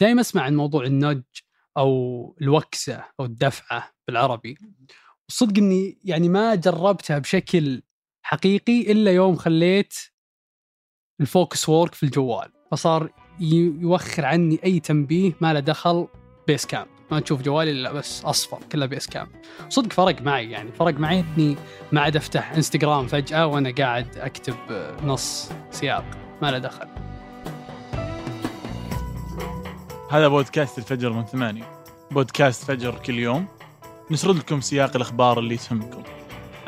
دائما أسمع عن موضوع ال nudge أو الوكزة أو الدفعة بالعربي. والصدق إني يعني ما جربتها بشكل حقيقي إلا يوم خليت ال focus work في الجوال فصار يوخر عني أي تنبيه ما له دخل Basecamp ما تشوف جوالي إلا بس أصفر كله Basecamp صدق فرق معي يعني فرق معي إني ما عاد أفتح انستغرام فجأة وأنا قاعد أكتب نص سياق ما له دخل. هذا بودكاست الفجر من ثمانية. بودكاست فجر كل يوم. نسرد لكم سياق الأخبار اللي تهمكم.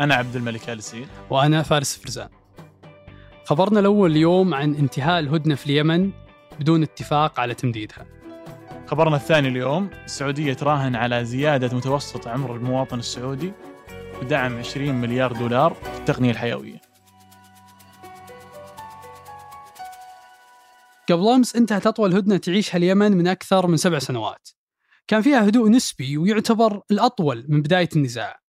أنا عبد الملك آل وأنا فارس فرزان. خبرنا الأول اليوم عن انتهاء الهدنة في اليمن بدون اتفاق على تمديدها. خبرنا الثاني اليوم السعودية تراهن على زيادة متوسط عمر المواطن السعودي ودعم 20 مليار دولار في التقنية الحيوية. قبل أمس انتهت أطول هدنة تعيشها اليمن من أكثر من سبع سنوات. كان فيها هدوء نسبي ويعتبر الأطول من بداية النزاع.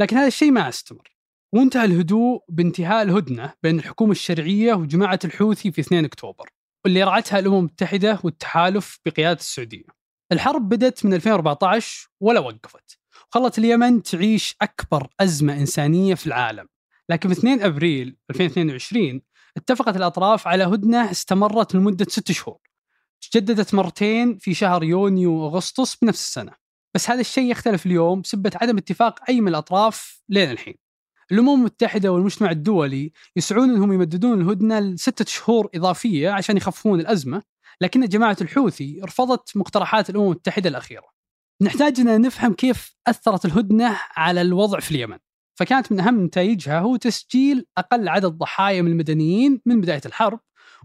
لكن هذا الشيء ما أستمر. وانتهى الهدوء بانتهاء الهدنة بين الحكومة الشرعية وجماعة الحوثي في 2 أكتوبر واللي رعتها الأمم المتحدة والتحالف بقيادة السعودية. الحرب بدأت من 2014 ولا وقفت. وخلت اليمن تعيش أكبر أزمة إنسانية في العالم. لكن في 2 أبريل 2022 اتفقت الأطراف على هدنة استمرت لمدة ست شهور. تجددت مرتين في شهر يونيو وأغسطس بنفس السنة. بس هذا الشيء يختلف اليوم بسبة عدم اتفاق أي من الأطراف لين الحين. الأمم المتحدة والمجتمع الدولي يسعون أنهم يمددون الهدنة لستة شهور إضافية عشان يخففون الأزمة لكن جماعة الحوثي رفضت مقترحات الأمم المتحدة الأخيرة. نحتاج أن نفهم كيف أثرت الهدنة على الوضع في اليمن. فكانت من أهم نتائجها هو تسجيل أقل عدد ضحايا من المدنيين من بداية الحرب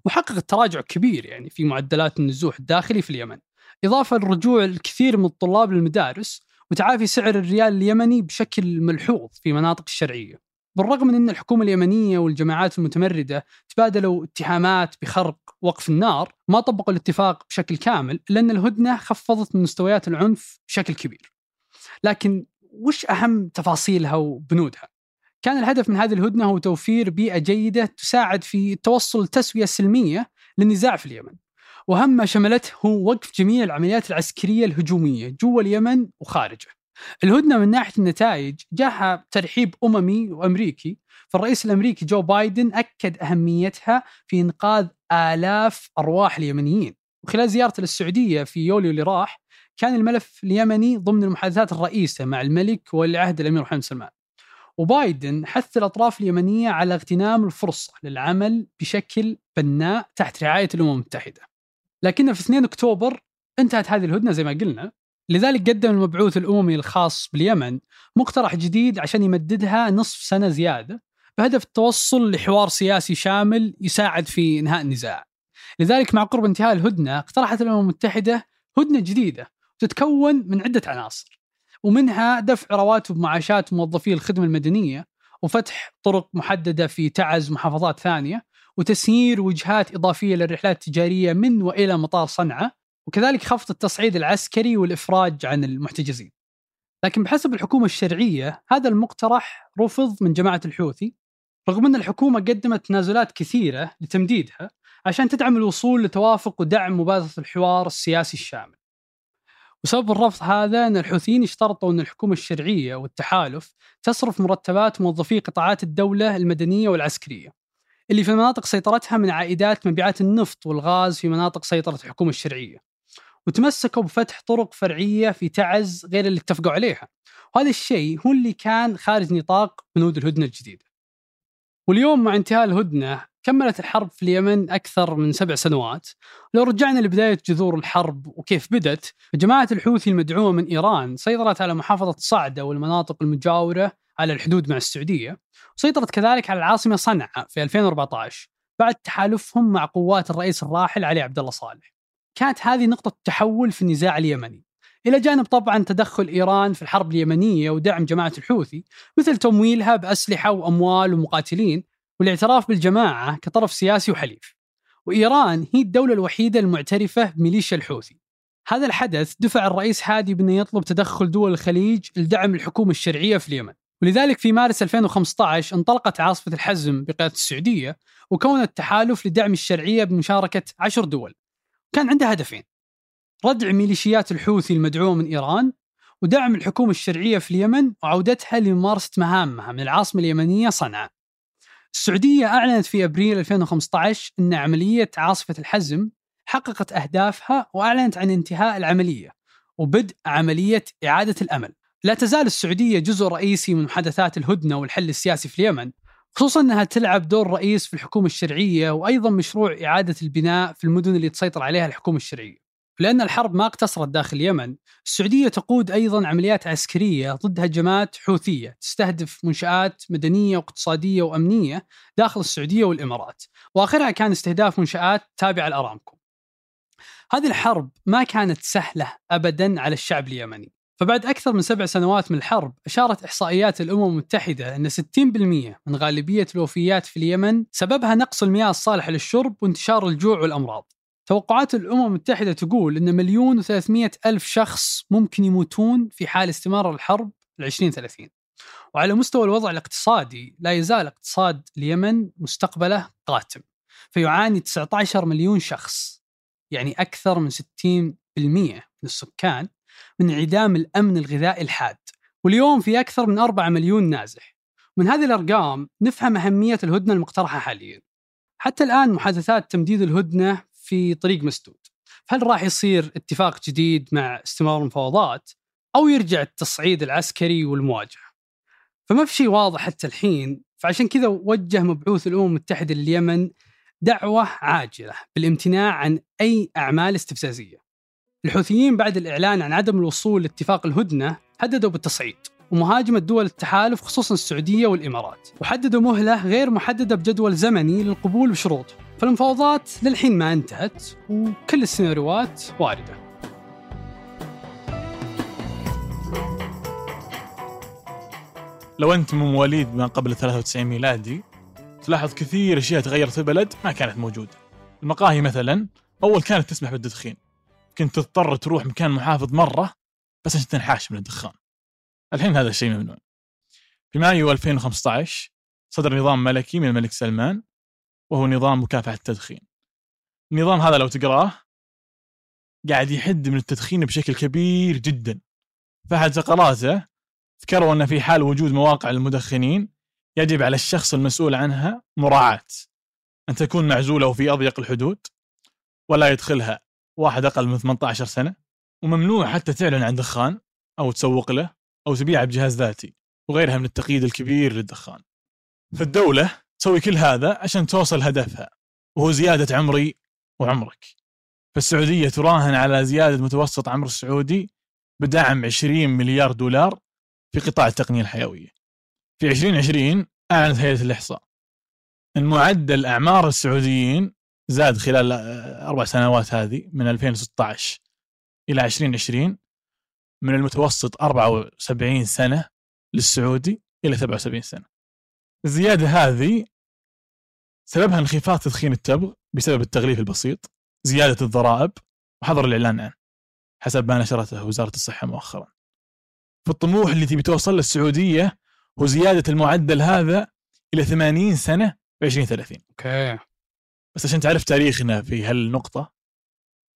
وحققت تراجع كبير يعني في معدلات النزوح الداخلي في اليمن إضافة لرجوع الكثير من الطلاب للمدارس وتعافي سعر الريال اليمني بشكل ملحوظ في مناطق الشرعية. بالرغم من أن الحكومة اليمنية والجماعات المتمردة تبادلوا اتهامات بخرق وقف النار ما طبقوا الاتفاق بشكل كامل لأن الهدنة خفضت من مستويات العنف بشكل كبير. لكن وش أهم تفاصيلها وبنودها؟ كان الهدف من هذه الهدنة هو توفير بيئة جيدة تساعد في التوصل لتسوية سلمية للنزاع في اليمن. وأهم ما شملته هو وقف جميع العمليات العسكرية الهجومية جوا اليمن وخارجه. الهدنة من ناحية النتائج جاها ترحيب أممي وأمريكي فالرئيس الأمريكي جو بايدن أكد أهميتها في إنقاذ آلاف أرواح اليمنيين. وخلال زيارته للسعودية في يوليو اللي راح كان الملف اليمني ضمن المحادثات الرئيسة مع الملك ولي الأمير محمد سلمان. وبايدن حث الأطراف اليمنية على اغتنام الفرصة للعمل بشكل بناء تحت رعاية الأمم المتحدة. لكن في 2 أكتوبر انتهت هذه الهدنة زي ما قلنا. لذلك قدم المبعوث الأممي الخاص باليمن مقترح جديد عشان يمددها نصف سنة زيادة بهدف التوصل لحوار سياسي شامل يساعد في إنهاء النزاع. لذلك مع قرب انتهاء الهدنة اقترحت الأمم المتحدة هدنة جديدة تتكون من عدة عناصر ومنها دفع رواتب معاشات موظفي الخدمة المدنية وفتح طرق محددة في تعز محافظات ثانية وتسيير وجهات إضافية للرحلات التجارية من وإلى مطار صنعاء وكذلك خفض التصعيد العسكري والإفراج عن المحتجزين. لكن بحسب الحكومة الشرعية هذا المقترح رفض من جماعة الحوثي رغم أن الحكومة قدمت تنازلات كثيرة لتمديدها عشان تدعم الوصول لتوافق ودعم مبادرة الحوار السياسي الشامل. وسبب الرفض هذا أن الحوثيين اشترطوا أن الحكومة الشرعية والتحالف تصرف مرتبات موظفي قطاعات الدولة المدنية والعسكرية اللي في مناطق سيطرتها من عائدات مبيعات النفط والغاز في مناطق سيطرة الحكومة الشرعية وتمسكوا بفتح طرق فرعية في تعز غير اللي اتفقوا عليها وهذا الشيء هو اللي كان خارج نطاق بنود الهدنة الجديدة. واليوم مع انتهاء الهدنة كملت الحرب في اليمن أكثر من سبع سنوات. لو رجعنا لبداية جذور الحرب وكيف بدت جماعة الحوثي المدعومة من إيران سيطرت على محافظة صعدة والمناطق المجاورة على الحدود مع السعودية وسيطرت كذلك على العاصمة صنعاء في 2014 بعد تحالفهم مع قوات الرئيس الراحل علي عبد الله صالح. كانت هذه نقطة تحول في النزاع اليمني. إلى جانب طبعا تدخل إيران في الحرب اليمنية ودعم جماعة الحوثي مثل تمويلها بأسلحة وأموال ومقاتلين والاعتراف بالجماعة كطرف سياسي وحليف. وإيران هي الدولة الوحيدة المعترفة بميليشيا الحوثي. هذا الحدث دفع الرئيس هادي بأنه يطلب تدخل دول الخليج لدعم الحكومة الشرعية في اليمن. ولذلك في مارس 2015 انطلقت عاصفة الحزم بقيادة السعودية وكونت تحالف لدعم الشرعية بمشاركة عشر دول. كان عندها هدفين. ردع ميليشيات الحوثي المدعومة من إيران ودعم الحكومة الشرعية في اليمن وعودتها لممارسة مهامها من العاصمة اليمنية صنعاء. السعودية أعلنت في أبريل 2015 أن عملية عاصفة الحزم حققت أهدافها وأعلنت عن انتهاء العملية وبدء عملية إعادة الأمل. لا تزال السعودية جزء رئيسي من محادثات الهدنة والحل السياسي في اليمن خصوصا أنها تلعب دور رئيس في الحكومة الشرعية وأيضا مشروع إعادة البناء في المدن اللي تسيطر عليها الحكومة الشرعية. لأن الحرب ما اقتصرت داخل اليمن. السعودية تقود أيضا عمليات عسكرية ضد هجمات حوثية تستهدف منشآت مدنية واقتصادية وأمنية داخل السعودية والإمارات. وآخرها كان استهداف منشآت تابعة لأرامكو. هذه الحرب ما كانت سهلة أبدا على الشعب اليمني. فبعد أكثر من سبع سنوات من الحرب أشارت إحصائيات الأمم المتحدة أن 60% من غالبية الوفيات في اليمن سببها نقص المياه الصالحة للشرب وانتشار الجوع والأمراض. توقعات الأمم المتحدة تقول أن مليون وثلاثمية ألف شخص ممكن يموتون في حال استمرار الحرب ل 2030 وعلى مستوى الوضع الاقتصادي لا يزال اقتصاد اليمن مستقبله قاتم فيعاني 19 مليون شخص يعني أكثر من 60% من السكان من انعدام الأمن الغذائي الحاد. واليوم في أكثر من 4 مليون نازح. من هذه الأرقام نفهم أهمية الهدنة المقترحة حاليا. حتى الآن محادثات تمديد الهدنة في طريق مسدود. هل راح يصير اتفاق جديد مع استمرار المفاوضات أو يرجع التصعيد العسكري والمواجهة؟ فما في شيء واضح حتى الحين فعشان كذا وجه مبعوث الأمم المتحدة لليمن دعوة عاجلة بالامتناع عن أي أعمال استفزازية. الحوثيين بعد الإعلان عن عدم الوصول لاتفاق الهدنة هددوا بالتصعيد ومهاجمة دول التحالف خصوصا السعودية والإمارات وحددوا مهلة غير محددة بجدول زمني للقبول بشروطهم. فالمفاوضات للحين ما انتهت وكل السيناريوهات واردة. لو أنت من مواليد ما قبل 93 ميلادي تلاحظ كثير أشياء تغيرت في البلد ما كانت موجودة. المقاهي مثلا أول كانت تسمح بالتدخين كنت تضطر تروح مكان محافظ مرة بس عشان تنحاش من الدخان. الحين هذا الشيء ممنوع. في مايو 2015 صدر نظام ملكي من الملك سلمان وهو نظام مكافحة التدخين. النظام هذا لو تقراه قاعد يحد من التدخين بشكل كبير جدا. فأحد فقراته ذكروا أن في حال وجود مواقع للمدخنين يجب على الشخص المسؤول عنها مراعاة. أن تكون معزولة وفي أضيق الحدود ولا يدخلها واحد أقل من 18 سنة وممنوع حتى تعلن عن دخان أو تسوق له أو تبيعه بجهاز ذاتي وغيرها من التقييد الكبير للدخان. فالدولة تسوي كل هذا عشان توصل هدفها وهو زيادة عمري وعمرك. فالسعودية تراهن على زيادة متوسط عمر السعودي بدعم 20 مليار دولار في قطاع التقنية الحيوية. في 2020 أعلنت هيئة الإحصاء. أن معدل أعمار السعوديين زاد خلال أربع سنوات هذه من 2016 إلى 2020 من المتوسط 74 سنة للسعودي إلى 77 سنة. الزيادة هذه سببها انخفاض تدخين التبغ بسبب التغليف البسيط زيادة الضرائب وحظر الإعلان عنه حسب ما نشرته وزارة الصحة مؤخرا. فالطموح اللي تبي توصل للسعودية هو زيادة المعدل هذا إلى 80 سنة في 2030 أوكي. بس عشان تعرف تاريخنا في هالنقطة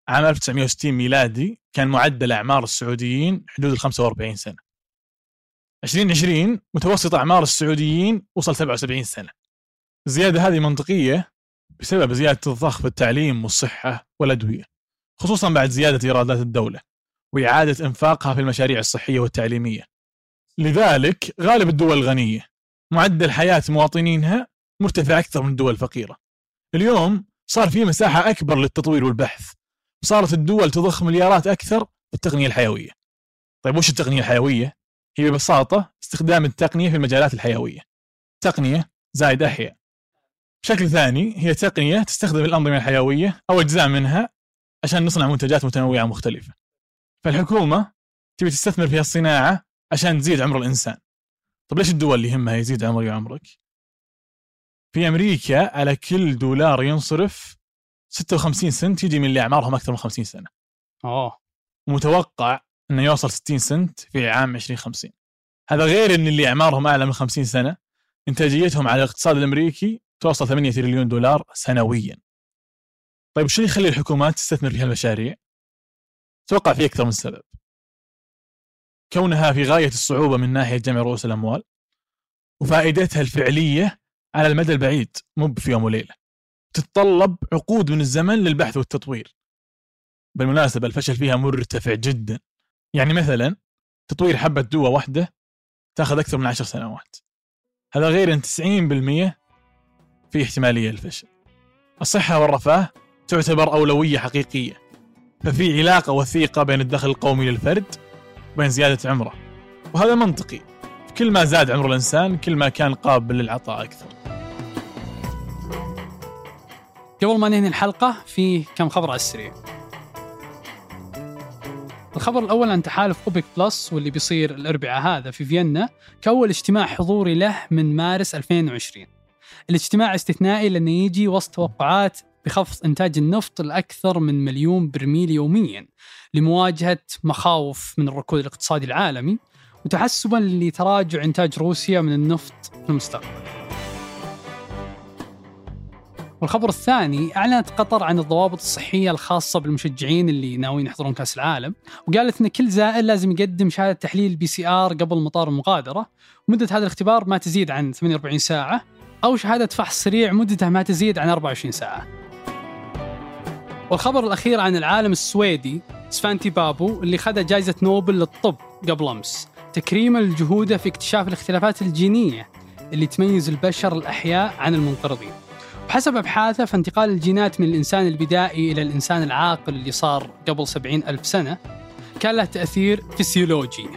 عام 1960 ميلادي كان معدل أعمار السعوديين حدود ال 45 سنة. 2020 متوسط أعمار السعوديين وصل 77 سنة. الزيادة هذه منطقية بسبب زيادة الضخ في التعليم والصحة والأدوية خصوصا بعد زيادة إيرادات الدولة وإعادة إنفاقها في المشاريع الصحية والتعليمية. لذلك غالب الدول الغنية معدل حياة مواطنينها مرتفع أكثر من الدول الفقيرة. اليوم صار في مساحة أكبر للتطوير والبحث صارت الدول تضخ مليارات أكثر في التقنية الحيوية. طيب وش التقنية الحيوية؟ هي ببساطة استخدام التقنية في المجالات الحيوية. تقنية زائد أحياء. بشكل ثاني هي تقنية تستخدم الأنظمة الحيوية أو أجزاء منها عشان نصنع منتجات متنوعة مختلفة. فالحكومة تبي تستثمر في الصناعة عشان تزيد عمر الإنسان. طيب ليش الدول اللي يهمها يزيد عمري وعمرك في أمريكا على كل دولار ينصرف 56 سنت يجي من اللي أعمارهم أكثر من 50 سنة. اوه ومتوقع إنه يوصل 60 سنت في عام 2050 هذا غير إن اللي أعمارهم أعلى من 50 سنة إنتاجيتهم على الاقتصاد الأمريكي توصل 8 تريليون دولار سنويا. طيب وش اللي يخلي الحكومات تستثمر في هالمشاريع؟ أتوقع في أكثر من سبب. كونها في غاية الصعوبة من ناحية جمع رؤوس الأموال وفائدتها الفعلية على المدى البعيد مو في يوم وليلة. تتطلب عقود من الزمن للبحث والتطوير. بالمناسبة الفشل فيها مرتفع جدا. يعني مثلا تطوير حبة دواء واحدة تاخذ أكثر من عشر سنوات. هذا غير إن 90% في احتمالية للفشل الصحة والرفاه تعتبر أولوية حقيقية ففي علاقة وثيقة بين الدخل القومي للفرد وبين زيادة عمره وهذا منطقي. كل ما زاد عمر الإنسان كل ما كان قابل للعطاء أكثر. قبل ما ننهي الحلقة في كم خبر على السريع. الخبر الأول عن تحالف أوبك بلس واللي بيصير الأربعاء هذا في فيينا كأول اجتماع حضوري له من مارس 2020 الاجتماع استثنائي لأنه يجي وسط توقعات بخفض إنتاج النفط لأكثر من مليون برميل يوميا لمواجهة مخاوف من الركود الاقتصادي العالمي وتحسبا لتراجع إنتاج روسيا من النفط في المستقبل. والخبر الثاني أعلنت قطر عن الضوابط الصحية الخاصة بالمشجعين اللي ناويين يحضرون كأس العالم وقالت إن كل زائر لازم يقدم شهادة تحليل PCR قبل مطار المغادرة ومدة هذا الاختبار ما تزيد عن 48 ساعة أو شهادة فحص سريع مدتها ما تزيد عن 24 ساعة. والخبر الأخير عن العالم السويدي سفانتي بابو اللي خذ جائزه نوبل للطب قبل أمس تكريما لجهوده في اكتشاف الاختلافات الجينية اللي تميز البشر الأحياء عن المنقرضين. بحسب أبحاثه فانتقال الجينات من الإنسان البدائي إلى الإنسان العاقل اللي صار قبل سبعين ألف سنة كان له تأثير فسيولوجي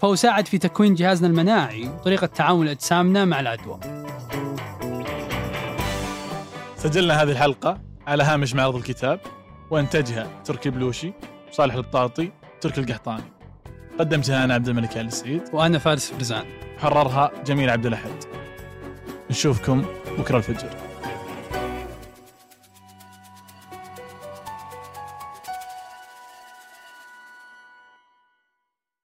فهو ساعد في تكوين جهازنا المناعي وطريقة تعامل أجسامنا مع العدوى سجلنا هذه الحلقة على هامش معرض الكتاب وانتجها تركي بلوشي صالح البطاطي تركي القحطاني. قدمتها أنا عبد الملك آل السعيد وأنا فارس فرزان حررها جميل عبد الأحد. نشوفكم بكرة الفجر.